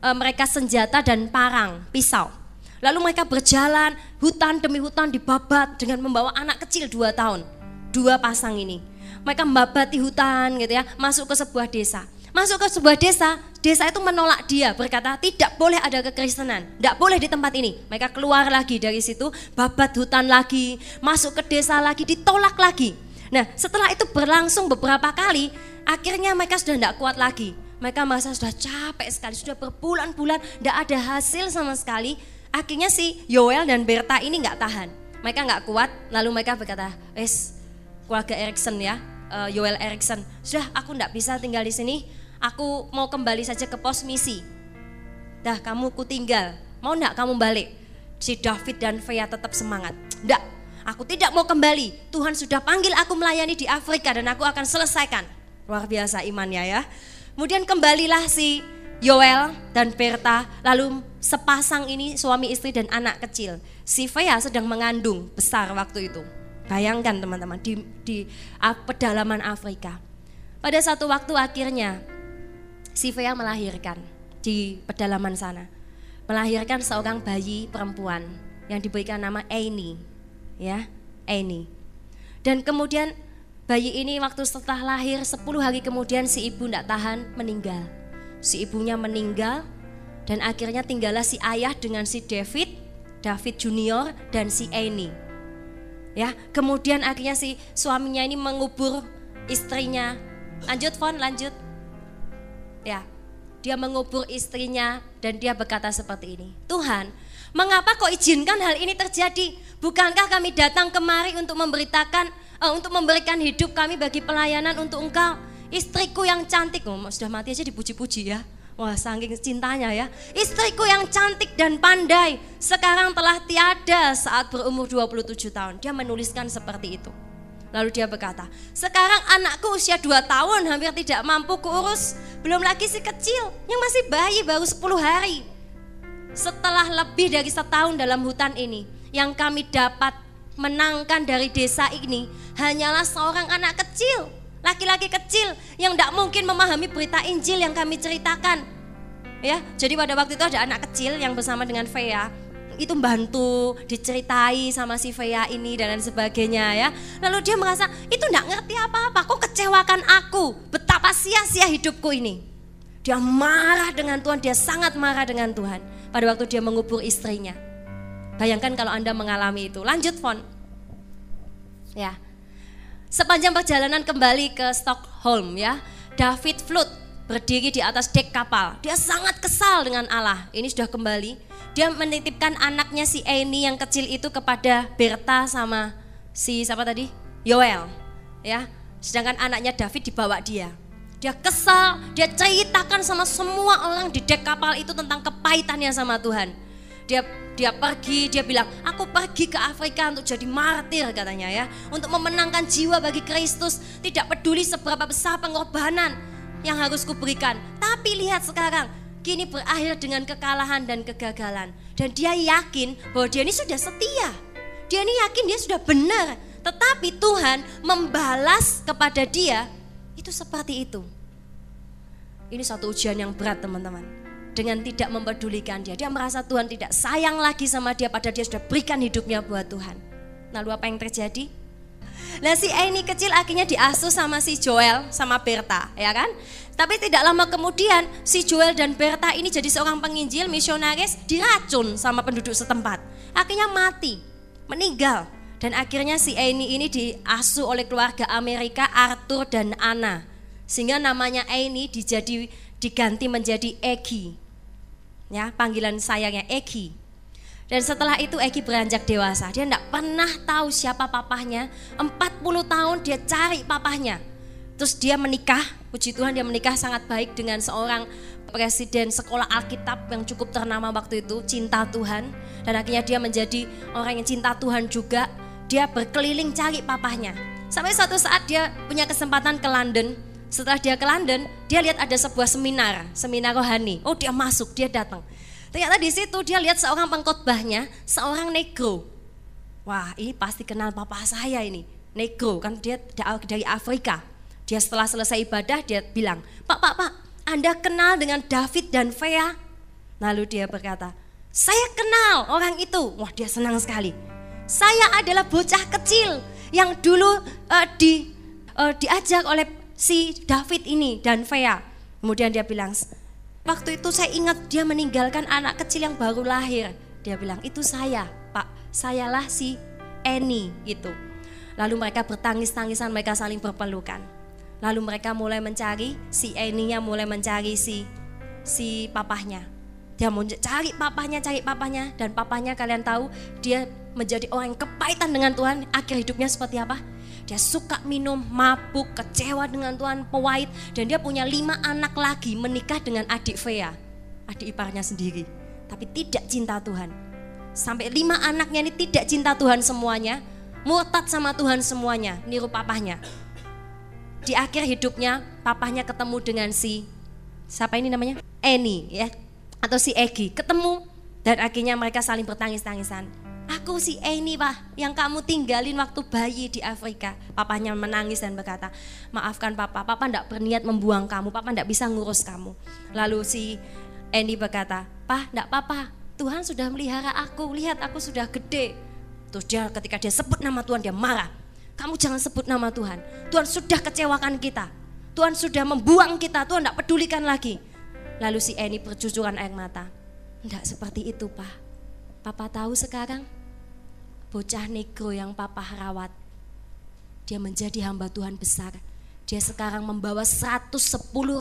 e, mereka senjata dan parang, pisau. Lalu mereka berjalan hutan demi hutan dibabat dengan membawa anak kecil dua tahun. Dua pasang ini. Mereka membabati hutan gitu ya, masuk ke sebuah desa. Masuk ke sebuah desa, desa itu menolak dia, berkata tidak boleh ada kekristenan, tidak boleh di tempat ini. Mereka keluar lagi dari situ, babat hutan lagi, masuk ke desa lagi, ditolak lagi. Nah setelah itu berlangsung beberapa kali, akhirnya mereka sudah tidak kuat lagi. Mereka merasa sudah capek sekali, sudah berbulan-bulan, tidak ada hasil sama sekali. Akhirnya si Yoel dan Berta ini nggak tahan. Mereka nggak kuat, lalu mereka berkata, es keluarga Erikson ya, uh, Yoel Erikson, sudah aku tidak bisa tinggal di sini, aku mau kembali saja ke pos misi. Dah kamu ku tinggal, mau enggak kamu balik? Si David dan Vea tetap semangat. Enggak, aku tidak mau kembali. Tuhan sudah panggil aku melayani di Afrika dan aku akan selesaikan. Luar biasa imannya ya. Kemudian kembalilah si Yoel dan Berta, lalu sepasang ini suami istri dan anak kecil. Si Vea sedang mengandung besar waktu itu. Bayangkan teman-teman di, di pedalaman Afrika. Pada satu waktu akhirnya si Vea melahirkan di pedalaman sana. Melahirkan seorang bayi perempuan yang diberikan nama Aini. Ya, Aini. Dan kemudian bayi ini waktu setelah lahir 10 hari kemudian si ibu tidak tahan meninggal. Si ibunya meninggal dan akhirnya tinggallah si ayah dengan si David, David Junior dan si Aini. Ya, kemudian akhirnya si suaminya ini mengubur istrinya. Lanjut, Fon, lanjut. Ya, dia mengubur istrinya dan dia berkata seperti ini. Tuhan, mengapa kau izinkan hal ini terjadi? Bukankah kami datang kemari untuk memberitakan, uh, untuk memberikan hidup kami bagi pelayanan untuk engkau? Istriku yang cantik, oh, sudah mati aja dipuji-puji ya. Wah saking cintanya ya. Istriku yang cantik dan pandai sekarang telah tiada saat berumur 27 tahun. Dia menuliskan seperti itu. Lalu dia berkata, sekarang anakku usia 2 tahun hampir tidak mampu keurus. Belum lagi si kecil yang masih bayi baru 10 hari. Setelah lebih dari setahun dalam hutan ini, yang kami dapat menangkan dari desa ini hanyalah seorang anak kecil, laki-laki kecil yang tidak mungkin memahami berita Injil yang kami ceritakan. Ya, jadi pada waktu itu ada anak kecil yang bersama dengan Vea itu membantu diceritai sama si Vea ini dan lain sebagainya ya. Lalu dia merasa itu enggak ngerti apa-apa, kok kecewakan aku, betapa sia-sia hidupku ini. Dia marah dengan Tuhan, dia sangat marah dengan Tuhan pada waktu dia mengubur istrinya. Bayangkan kalau Anda mengalami itu. Lanjut, Fon. Ya. Sepanjang perjalanan kembali ke Stockholm ya, David Flood berdiri di atas dek kapal. Dia sangat kesal dengan Allah. Ini sudah kembali dia menitipkan anaknya si Eni yang kecil itu kepada Berta sama si siapa tadi? Yoel. Ya. Sedangkan anaknya David dibawa dia. Dia kesal, dia ceritakan sama semua orang di dek kapal itu tentang kepahitannya sama Tuhan. Dia dia pergi, dia bilang, aku pergi ke Afrika untuk jadi martir katanya ya. Untuk memenangkan jiwa bagi Kristus. Tidak peduli seberapa besar pengorbanan yang harus kuberikan. Tapi lihat sekarang, kini berakhir dengan kekalahan dan kegagalan. Dan dia yakin bahwa dia ini sudah setia. Dia ini yakin dia sudah benar. Tetapi Tuhan membalas kepada dia itu seperti itu. Ini satu ujian yang berat teman-teman. Dengan tidak mempedulikan dia. Dia merasa Tuhan tidak sayang lagi sama dia pada dia sudah berikan hidupnya buat Tuhan. Lalu apa yang terjadi? Nah si Amy kecil akhirnya diasuh sama si Joel sama Berta ya kan. Tapi tidak lama kemudian si Joel dan Berta ini jadi seorang penginjil misionaris diracun sama penduduk setempat. Akhirnya mati, meninggal. Dan akhirnya si Amy ini diasuh oleh keluarga Amerika Arthur dan Anna. Sehingga namanya Amy dijadi, diganti menjadi Eki. Ya, panggilan sayangnya Eki. Dan setelah itu Eki beranjak dewasa. Dia tidak pernah tahu siapa papahnya. 40 tahun dia cari papahnya. Terus dia menikah, puji Tuhan dia menikah sangat baik dengan seorang presiden sekolah Alkitab yang cukup ternama waktu itu, cinta Tuhan. Dan akhirnya dia menjadi orang yang cinta Tuhan juga. Dia berkeliling cari papahnya. Sampai suatu saat dia punya kesempatan ke London. Setelah dia ke London, dia lihat ada sebuah seminar, seminar rohani. Oh dia masuk, dia datang. Ternyata di situ dia lihat seorang pengkhotbahnya, seorang negro. Wah, ini pasti kenal papa saya ini. Negro, kan dia dari Afrika. Dia setelah selesai ibadah, dia bilang, Pak, Pak, Pak, Anda kenal dengan David dan Vea? Lalu dia berkata, saya kenal orang itu. Wah, dia senang sekali. Saya adalah bocah kecil yang dulu uh, di, uh, diajak oleh si David ini dan Vea. Kemudian dia bilang, Waktu itu saya ingat dia meninggalkan anak kecil yang baru lahir. Dia bilang, itu saya, Pak. Sayalah si Eni gitu. Lalu mereka bertangis-tangisan, mereka saling berpelukan. Lalu mereka mulai mencari, si Eninya mulai mencari si si papahnya. Dia mau cari papahnya, cari papahnya. Dan papahnya kalian tahu, dia menjadi orang yang kepahitan dengan Tuhan. Akhir hidupnya seperti apa? Dia suka minum, mabuk, kecewa dengan Tuhan, pewait. Dan dia punya lima anak lagi menikah dengan adik Vea, adik iparnya sendiri. Tapi tidak cinta Tuhan. Sampai lima anaknya ini tidak cinta Tuhan semuanya. Murtad sama Tuhan semuanya, niru papahnya. Di akhir hidupnya, papahnya ketemu dengan si, siapa ini namanya? Eni ya, atau si Egi. Ketemu dan akhirnya mereka saling bertangis-tangisan Aku si Eni pak yang kamu tinggalin waktu bayi di Afrika. Papanya menangis dan berkata, maafkan papa, papa tidak berniat membuang kamu, papa tidak bisa ngurus kamu. Lalu si Eni berkata, pah tidak papa, Tuhan sudah melihara aku, lihat aku sudah gede. Terus dia ketika dia sebut nama Tuhan dia marah. Kamu jangan sebut nama Tuhan. Tuhan sudah kecewakan kita. Tuhan sudah membuang kita, Tuhan tidak pedulikan lagi. Lalu si Eni bercucuran air mata. Tidak seperti itu, Pak. Papa tahu sekarang bocah negro yang papa rawat. Dia menjadi hamba Tuhan besar. Dia sekarang membawa 110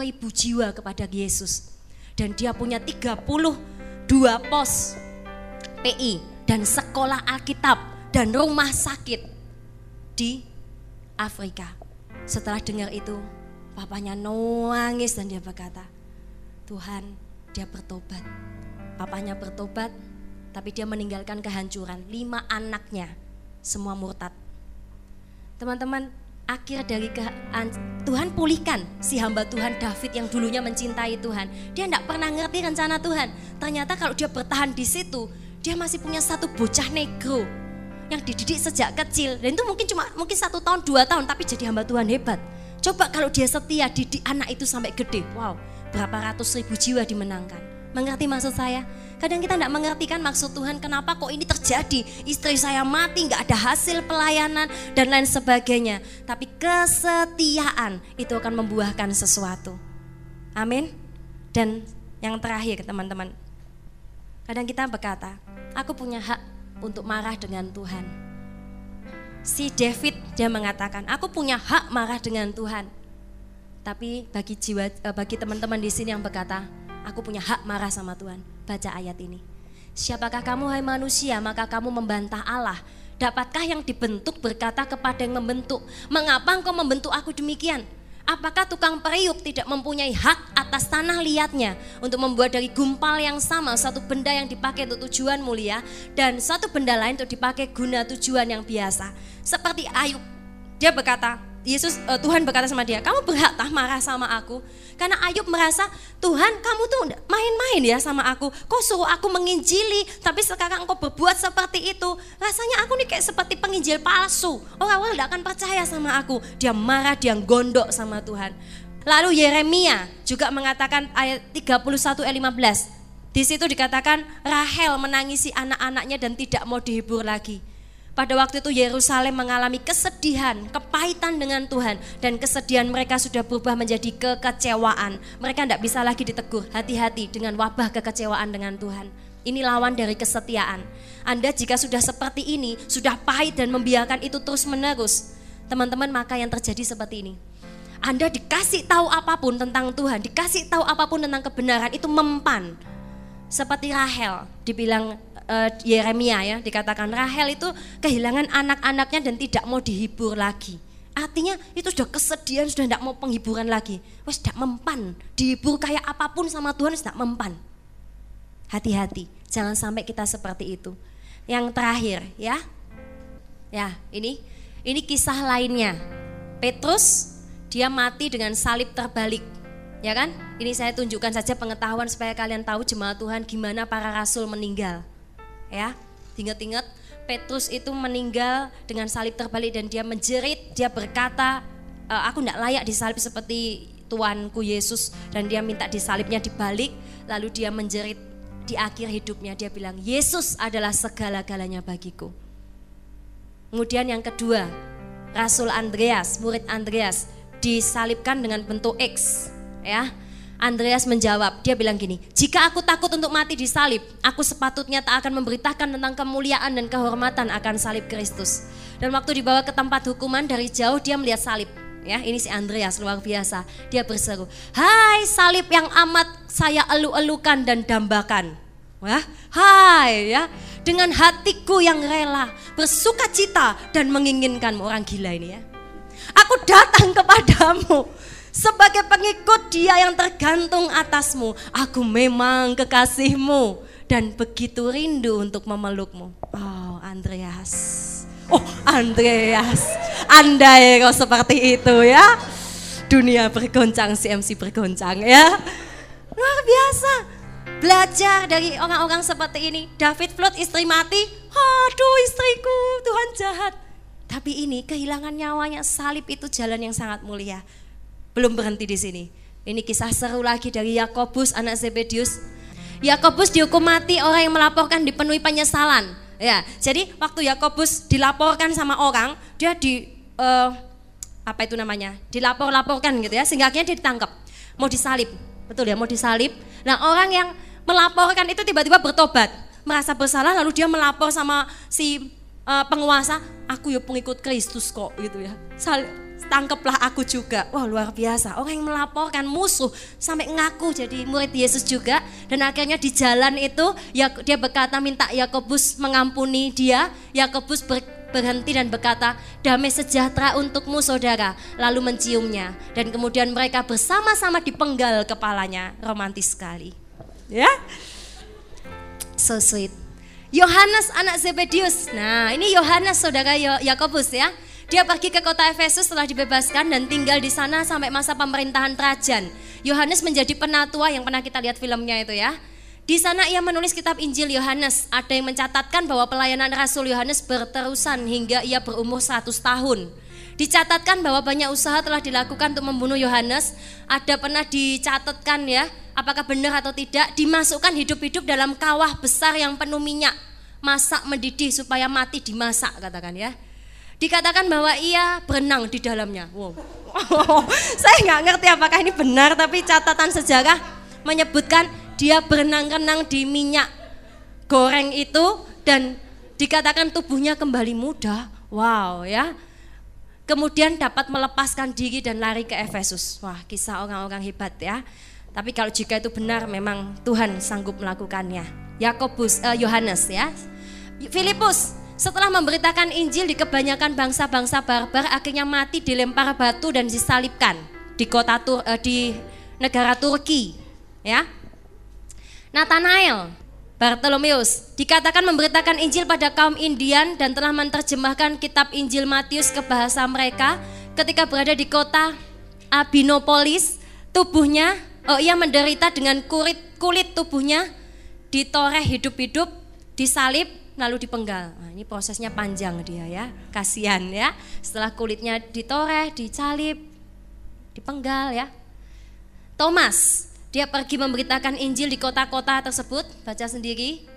ribu jiwa kepada Yesus. Dan dia punya 32 pos PI dan sekolah Alkitab dan rumah sakit di Afrika. Setelah dengar itu, papanya nangis dan dia berkata, Tuhan, dia bertobat. Papanya bertobat, tapi dia meninggalkan kehancuran. Lima anaknya semua murtad. Teman-teman, akhir dari ke, Tuhan pulihkan si hamba Tuhan David yang dulunya mencintai Tuhan. Dia tidak pernah ngerti rencana Tuhan. Ternyata kalau dia bertahan di situ, dia masih punya satu bocah negro yang dididik sejak kecil. Dan itu mungkin cuma mungkin satu tahun, dua tahun, tapi jadi hamba Tuhan hebat. Coba kalau dia setia didik anak itu sampai gede, wow, berapa ratus ribu jiwa dimenangkan. Mengerti maksud saya? Kadang kita tidak mengerti kan maksud Tuhan kenapa kok ini terjadi. Istri saya mati, nggak ada hasil pelayanan dan lain sebagainya. Tapi kesetiaan itu akan membuahkan sesuatu. Amin. Dan yang terakhir teman-teman. Kadang kita berkata, aku punya hak untuk marah dengan Tuhan. Si David dia mengatakan, aku punya hak marah dengan Tuhan. Tapi bagi jiwa eh, bagi teman-teman di sini yang berkata, aku punya hak marah sama Tuhan baca ayat ini. Siapakah kamu hai manusia maka kamu membantah Allah. Dapatkah yang dibentuk berkata kepada yang membentuk, mengapa engkau membentuk aku demikian? Apakah tukang periuk tidak mempunyai hak atas tanah liatnya untuk membuat dari gumpal yang sama satu benda yang dipakai untuk tujuan mulia dan satu benda lain untuk dipakai guna tujuan yang biasa? Seperti Ayub, dia berkata, Yesus uh, Tuhan berkata sama dia, kamu berhak tak marah sama aku? Karena Ayub merasa Tuhan kamu tuh main-main ya sama aku. Kok suruh aku menginjili, tapi sekarang engkau berbuat seperti itu. Rasanya aku nih kayak seperti penginjil palsu. Orang-orang tidak akan percaya sama aku. Dia marah, dia gondok sama Tuhan. Lalu Yeremia juga mengatakan ayat 31 ayat 15. Di situ dikatakan Rahel menangisi anak-anaknya dan tidak mau dihibur lagi. Pada waktu itu Yerusalem mengalami kesedihan, kepahitan dengan Tuhan dan kesedihan mereka sudah berubah menjadi kekecewaan. Mereka tidak bisa lagi ditegur, hati-hati dengan wabah kekecewaan dengan Tuhan. Ini lawan dari kesetiaan. Anda jika sudah seperti ini, sudah pahit dan membiarkan itu terus menerus, teman-teman maka yang terjadi seperti ini. Anda dikasih tahu apa pun tentang Tuhan, dikasih tahu apa pun tentang kebenaran itu mempan. Seperti Rahel dibilang uh, Yeremia ya dikatakan Rahel itu kehilangan anak-anaknya dan tidak mau dihibur lagi. Artinya itu sudah kesedihan, sudah tidak mau penghiburan lagi. Wes tidak mempan, dihibur kayak apa pun sama Tuhan tidak mempan. Hati-hati, jangan sampai kita seperti itu. Yang terakhir ya, ya ini ini kisah lainnya. Petrus dia mati dengan salib terbalik. Ya kan? Ini saya tunjukkan saja pengetahuan supaya kalian tahu jemaat Tuhan gimana para rasul meninggal ya. Ingat-ingat Petrus itu meninggal dengan salib terbalik dan dia menjerit, dia berkata, e, aku tidak layak disalib seperti Tuanku Yesus dan dia minta disalibnya dibalik, lalu dia menjerit di akhir hidupnya dia bilang, Yesus adalah segala-galanya bagiku. Kemudian yang kedua, Rasul Andreas, murid Andreas disalibkan dengan bentuk X, ya. Andreas menjawab, dia bilang gini, jika aku takut untuk mati di salib, aku sepatutnya tak akan memberitakan tentang kemuliaan dan kehormatan akan salib Kristus. Dan waktu dibawa ke tempat hukuman dari jauh dia melihat salib. Ya, ini si Andreas luar biasa. Dia berseru, "Hai salib yang amat saya elu-elukan dan dambakan." Wah, hai ya, dengan hatiku yang rela, bersuka cita dan menginginkanmu orang gila ini ya. Aku datang kepadamu sebagai pengikut dia yang tergantung atasmu, aku memang kekasihmu dan begitu rindu untuk memelukmu. Oh, Andreas. Oh, Andreas. Andai kau seperti itu ya. Dunia bergoncang, CMC bergoncang ya. Luar biasa. Belajar dari orang-orang seperti ini. David Flood istri mati. Aduh istriku, Tuhan jahat. Tapi ini kehilangan nyawanya salib itu jalan yang sangat mulia belum berhenti di sini. Ini kisah seru lagi dari Yakobus anak Zebedius. Yakobus dihukum mati orang yang melaporkan dipenuhi penyesalan. Ya, jadi waktu Yakobus dilaporkan sama orang, dia di uh, apa itu namanya? Dilapor-laporkan gitu ya, sehingga akhirnya dia ditangkap. Mau disalib. Betul ya, mau disalib. Nah, orang yang melaporkan itu tiba-tiba bertobat, merasa bersalah lalu dia melapor sama si uh, penguasa, aku ya pengikut Kristus kok gitu ya. Sal tangkaplah aku juga. Wah luar biasa, orang yang melaporkan musuh sampai ngaku jadi murid Yesus juga. Dan akhirnya di jalan itu ya dia berkata minta Yakobus mengampuni dia. Yakobus ber, berhenti dan berkata, damai sejahtera untukmu saudara. Lalu menciumnya dan kemudian mereka bersama-sama dipenggal kepalanya. Romantis sekali. Ya, so sweet. Yohanes anak Zebedius. Nah, ini Yohanes saudara Yakobus ya Dia pergi ke kota Efesus setelah dibebaskan dan tinggal di sana sampai masa pemerintahan Trajan. Yohanes menjadi penatua yang pernah kita lihat filmnya itu ya. Di sana ia menulis kitab Injil Yohanes. Ada yang mencatatkan bahwa pelayanan Rasul Yohanes berterusan hingga ia berumur 100 tahun. Dicatatkan bahwa banyak usaha telah dilakukan untuk membunuh Yohanes. Ada pernah dicatatkan ya, apakah benar atau tidak, dimasukkan hidup-hidup dalam kawah besar yang penuh minyak. Masak mendidih supaya mati dimasak katakan ya. Dikatakan bahwa ia berenang di dalamnya. Wow. <laughs> saya nggak ngerti apakah ini benar, tapi catatan sejarah menyebutkan dia berenang-renang di minyak goreng itu dan dikatakan tubuhnya kembali muda. Wow ya. Kemudian dapat melepaskan diri dan lari ke Efesus. Wah, kisah orang-orang hebat ya. Tapi kalau jika itu benar memang Tuhan sanggup melakukannya. Yakobus uh, Yohanes ya. Filipus setelah memberitakan Injil di kebanyakan bangsa-bangsa barbar, akhirnya mati dilempar batu dan disalibkan di kota Tur uh, di negara Turki, ya. Nathanael, Bartolomeus dikatakan memberitakan Injil pada kaum Indian dan telah menerjemahkan kitab Injil Matius ke bahasa mereka ketika berada di kota Abinopolis. Tubuhnya, oh ia menderita dengan kulit kulit tubuhnya ditoreh hidup-hidup, disalib lalu dipenggal. Nah, ini prosesnya panjang dia ya, kasihan ya. Setelah kulitnya ditoreh, dicalip, dipenggal ya. Thomas, dia pergi memberitakan Injil di kota-kota tersebut, baca sendiri.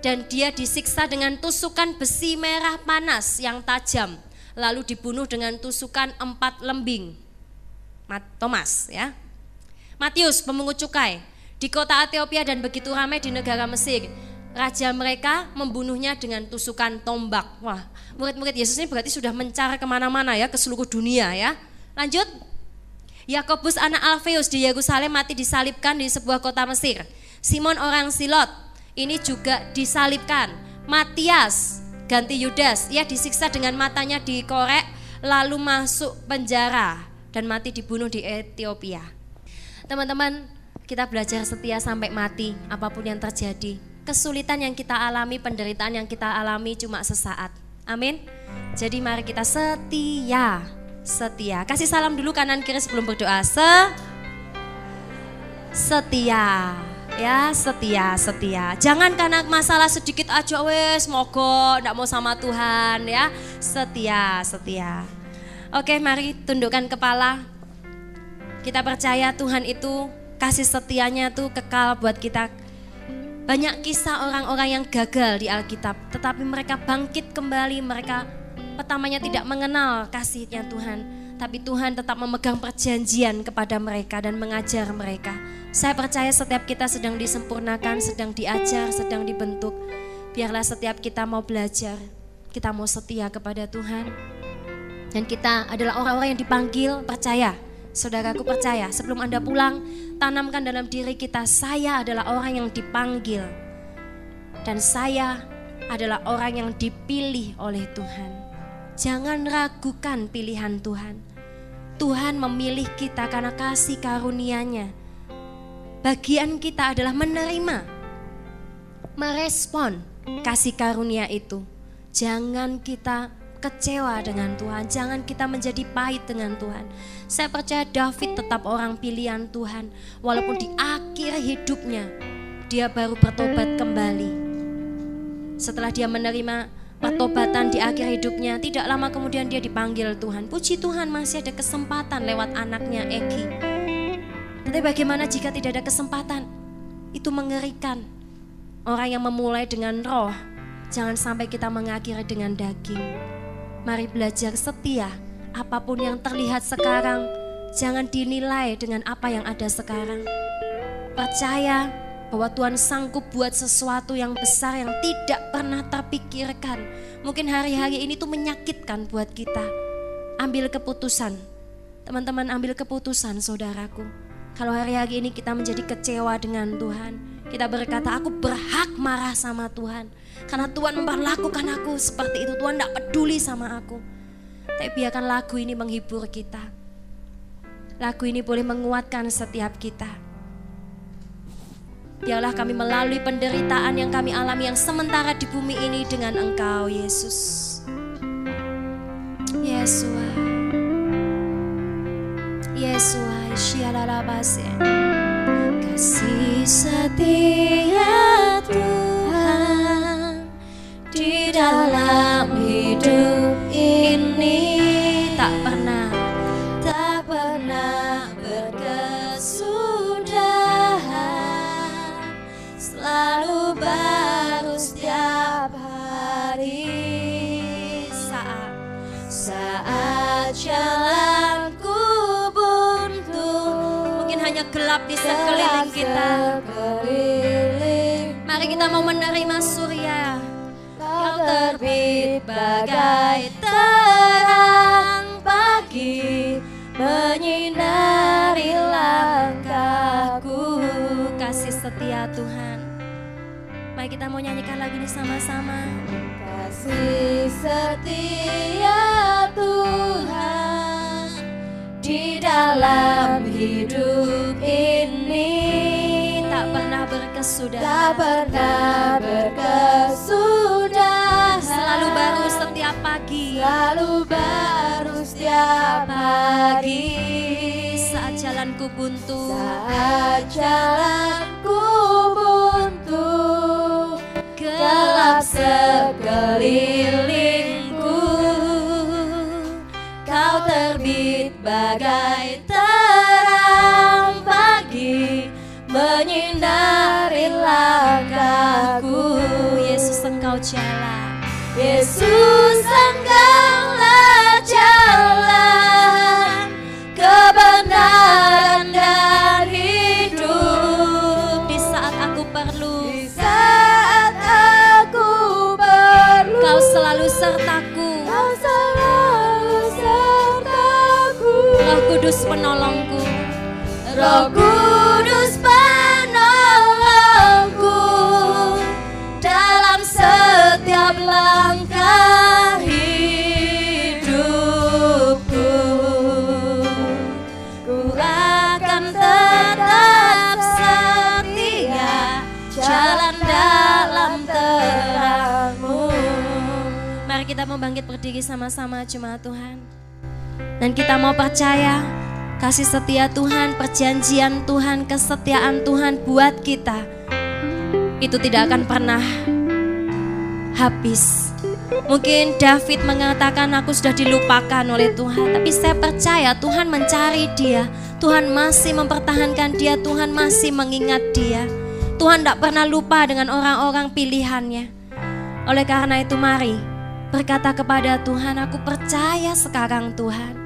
Dan dia disiksa dengan tusukan besi merah panas yang tajam, lalu dibunuh dengan tusukan empat lembing. Thomas ya. Matius pemungut cukai di kota Ethiopia dan begitu ramai di negara Mesir raja mereka membunuhnya dengan tusukan tombak. Wah, murid-murid Yesus ini berarti sudah mencar ke mana-mana ya, ke seluruh dunia ya. Lanjut, Yakobus anak Alfeus di Yerusalem mati disalibkan di sebuah kota Mesir. Simon orang Silot ini juga disalibkan. Matias ganti Yudas, ia disiksa dengan matanya dikorek lalu masuk penjara dan mati dibunuh di Ethiopia. Teman-teman, kita belajar setia sampai mati apa pun yang terjadi kesulitan yang kita alami, penderitaan yang kita alami cuma sesaat. Amin. Jadi mari kita setia, setia. Kasih salam dulu kanan kiri sebelum berdoa. Se setia. Ya, setia, setia. Jangan karena masalah sedikit aja wes mogok, ndak mau sama Tuhan ya. Setia, setia. Oke, mari tundukkan kepala. Kita percaya Tuhan itu kasih setianya tuh kekal buat kita banyak kisah orang-orang yang gagal di Alkitab, tetapi mereka bangkit kembali, mereka pertamanya tidak mengenal kasihnya Tuhan, tapi Tuhan tetap memegang perjanjian kepada mereka dan mengajar mereka. Saya percaya setiap kita sedang disempurnakan, sedang diajar, sedang dibentuk. Biarlah setiap kita mau belajar, kita mau setia kepada Tuhan. Dan kita adalah orang-orang yang dipanggil percaya Saudaraku percaya, sebelum Anda pulang, tanamkan dalam diri kita, saya adalah orang yang dipanggil. Dan saya adalah orang yang dipilih oleh Tuhan. Jangan ragukan pilihan Tuhan. Tuhan memilih kita karena kasih karunia-Nya. Bagian kita adalah menerima, merespon kasih karunia itu. Jangan kita kecewa dengan Tuhan. Jangan kita menjadi pahit dengan Tuhan. Saya percaya David tetap orang pilihan Tuhan. Walaupun di akhir hidupnya dia baru bertobat kembali. Setelah dia menerima pertobatan di akhir hidupnya, tidak lama kemudian dia dipanggil Tuhan. Puji Tuhan masih ada kesempatan lewat anaknya Eki. Tapi bagaimana jika tidak ada kesempatan? Itu mengerikan. Orang yang memulai dengan roh, jangan sampai kita mengakhiri dengan daging. Mari belajar setia. Apa pun yang terlihat sekarang, jangan dinilai dengan apa yang ada sekarang. Percaya bahwa Tuhan sanggup buat sesuatu yang besar yang tidak pernah terpikirkan. Mungkin hari-hari ini tuh menyakitkan buat kita. Ambil keputusan. Teman-teman ambil keputusan saudaraku. Kalau hari-hari ini kita menjadi kecewa dengan Tuhan, kita berkata aku berhak marah sama Tuhan. Karena Tuhan memperlakukan aku seperti itu. Tuhan tidak peduli sama aku. Tapi biarkan lagu ini menghibur kita. Lagu ini boleh menguatkan setiap kita. Biarlah kami melalui penderitaan yang kami alami yang sementara di bumi ini dengan Engkau, Yesus. Yesua Yesua Kasih setia dalam hidup ini. Tak pernah Tak pernah berkesudahan. Selalu baru setiap hari. Saat Saat jalanku buntu Mungkin hanya gelap di sekeliling kita. Mari kita mau menerima surya Kau terbit bagai terang pagi Menyinari langkahku. Kasih setia Tuhan. Mari kita mau nyanyikan lagu ini sama-sama. Kasih setia Tuhan Di dalam hidup ini. Tak pernah berkesudahan. Tak pernah berkesudahan Selalu baru setiap pagi. Saat jalanku buntu. Saat jalanku buntu. Gelap sekelilingku. Kau terbit bagai terang pagi Menyinari langkahku. Yesus engkau jalan. Yesus kita mau bangkit berdiri sama-sama jemaat Tuhan. Dan kita mau percaya kasih setia Tuhan, perjanjian Tuhan, kesetiaan Tuhan buat kita itu tidak akan pernah habis. Mungkin David mengatakan aku sudah dilupakan oleh Tuhan, tapi saya percaya Tuhan mencari dia. Tuhan masih mempertahankan dia, Tuhan masih mengingat dia. Tuhan tidak pernah lupa dengan orang-orang pilihannya. Oleh karena itu mari berkata kepada Tuhan, aku percaya sekarang Tuhan.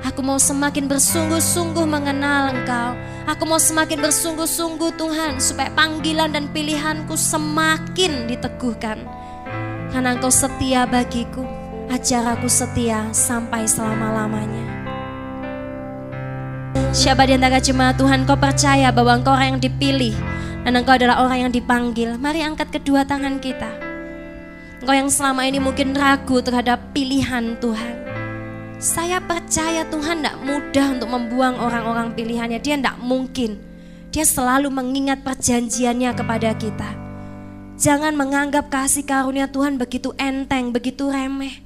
Aku mau semakin bersungguh-sungguh mengenal Engkau. Aku mau semakin bersungguh-sungguh Tuhan supaya panggilan dan pilihanku semakin diteguhkan. Karena Engkau setia bagiku, ajar aku setia sampai selama-lamanya. Siapa di antara jemaat Tuhan kau percaya bahwa engkau orang yang dipilih dan engkau adalah orang yang dipanggil. Mari angkat kedua tangan kita. Engkau yang selama ini mungkin ragu terhadap pilihan Tuhan. Saya percaya Tuhan tidak mudah untuk membuang orang-orang pilihannya. Dia tidak mungkin. Dia selalu mengingat perjanjiannya kepada kita. Jangan menganggap kasih karunia Tuhan begitu enteng, begitu remeh.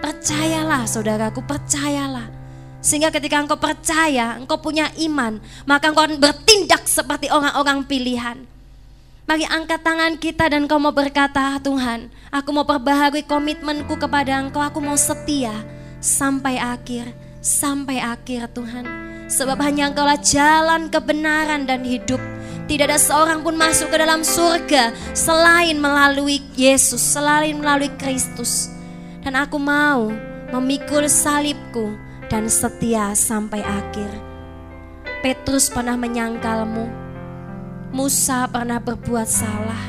Percayalah saudaraku, percayalah. Sehingga ketika engkau percaya, engkau punya iman, maka engkau bertindak seperti orang-orang pilihan. Mari angkat tangan kita dan kau mau berkata, Tuhan, aku mau perbaharui komitmenku kepada engkau, aku mau setia sampai akhir, sampai akhir Tuhan. Sebab hanya Engkaulah jalan kebenaran dan hidup. Tidak ada seorang pun masuk ke dalam surga selain melalui Yesus, selain melalui Kristus. Dan aku mau memikul salibku dan setia sampai akhir. Petrus pernah menyangkalmu. Musa pernah berbuat salah.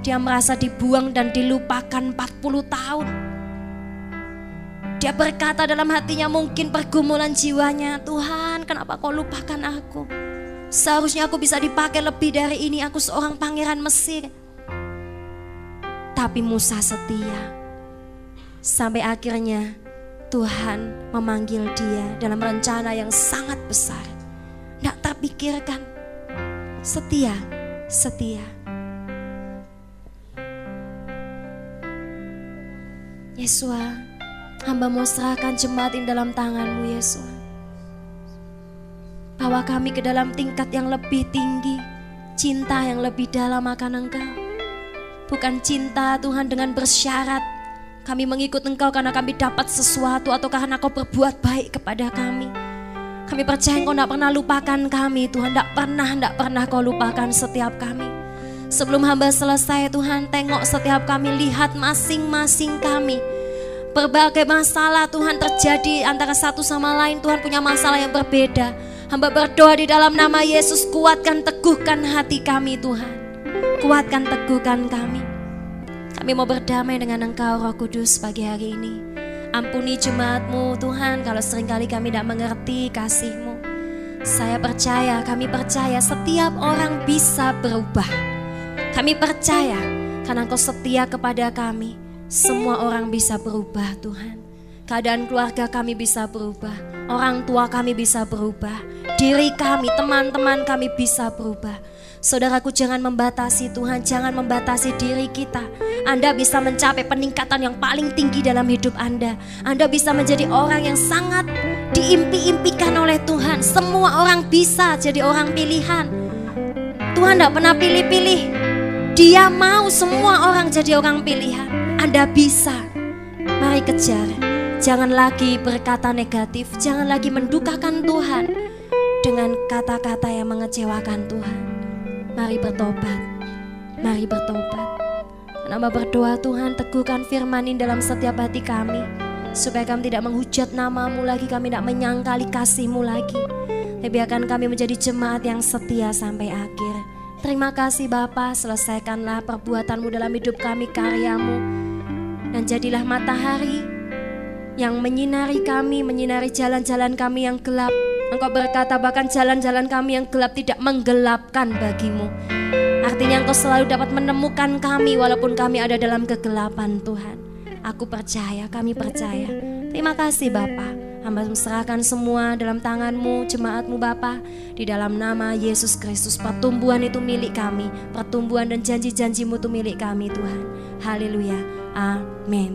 Dia merasa dibuang dan dilupakan 40 tahun. Dia berkata dalam hatinya mungkin pergumulan jiwanya, Tuhan kenapa kau lupakan aku? Seharusnya aku bisa dipakai lebih dari ini, aku seorang pangeran Mesir. Tapi Musa setia. Sampai akhirnya Tuhan memanggil dia dalam rencana yang sangat besar. Tidak terpikirkan. Setia, setia. Yesua, Hamba mau serahkan jemaat ini dalam tanganmu Yesus. Bawa kami ke dalam tingkat yang lebih tinggi, cinta yang lebih dalam akan Engkau. Bukan cinta Tuhan dengan bersyarat kami mengikut Engkau karena kami dapat sesuatu atau karena Kau berbuat baik kepada kami. Kami percaya Engkau tidak pernah lupakan kami Tuhan, tidak pernah, tidak pernah Kau lupakan setiap kami. Sebelum hamba selesai Tuhan, tengok setiap kami, lihat masing-masing kami Berbagai masalah Tuhan terjadi antara satu sama lain. Tuhan punya masalah yang berbeda. Hamba berdoa di dalam nama Yesus kuatkan teguhkan hati kami Tuhan. Kuatkan teguhkan kami. Kami mau berdamai dengan Engkau Roh Kudus pagi hari ini. Ampuni jemaatmu Tuhan kalau sering kali kami tidak mengerti kasihmu. Saya percaya, kami percaya setiap orang bisa berubah. Kami percaya karena Engkau setia kepada kami. Semua orang bisa berubah Tuhan. Keadaan keluarga kami bisa berubah. Orang tua kami bisa berubah. Diri kami, teman-teman kami bisa berubah. Saudaraku jangan membatasi Tuhan, jangan membatasi diri kita. Anda bisa mencapai peningkatan yang paling tinggi dalam hidup Anda. Anda bisa menjadi orang yang sangat diimpi-impikan oleh Tuhan. Semua orang bisa jadi orang pilihan. Tuhan tidak pernah pilih-pilih. Dia mau semua orang jadi orang pilihan. Anda bisa. Mari kejar. Jangan lagi berkata negatif, jangan lagi mendukakan Tuhan dengan kata-kata yang mengecewakan Tuhan. Mari bertobat. Mari bertobat. Nama berdoa Tuhan teguhkan firman ini dalam setiap hati kami. Supaya kami tidak menghujat namamu lagi, kami tidak menyangkali kasihmu lagi. Tapi akan kami menjadi jemaat yang setia sampai akhir. Terima kasih Bapa, selesaikanlah perbuatanmu dalam hidup kami, karyamu dan jadilah matahari yang menyinari kami, menyinari jalan-jalan kami yang gelap. Engkau berkata bahkan jalan-jalan kami yang gelap tidak menggelapkan bagimu. Artinya engkau selalu dapat menemukan kami walaupun kami ada dalam kegelapan Tuhan. Aku percaya, kami percaya. Terima kasih Bapak. Hamba serahkan semua dalam tanganmu, jemaatmu Bapa. Di dalam nama Yesus Kristus, pertumbuhan itu milik kami. Pertumbuhan dan janji-janjimu itu milik kami Tuhan. Haleluya. อาเมน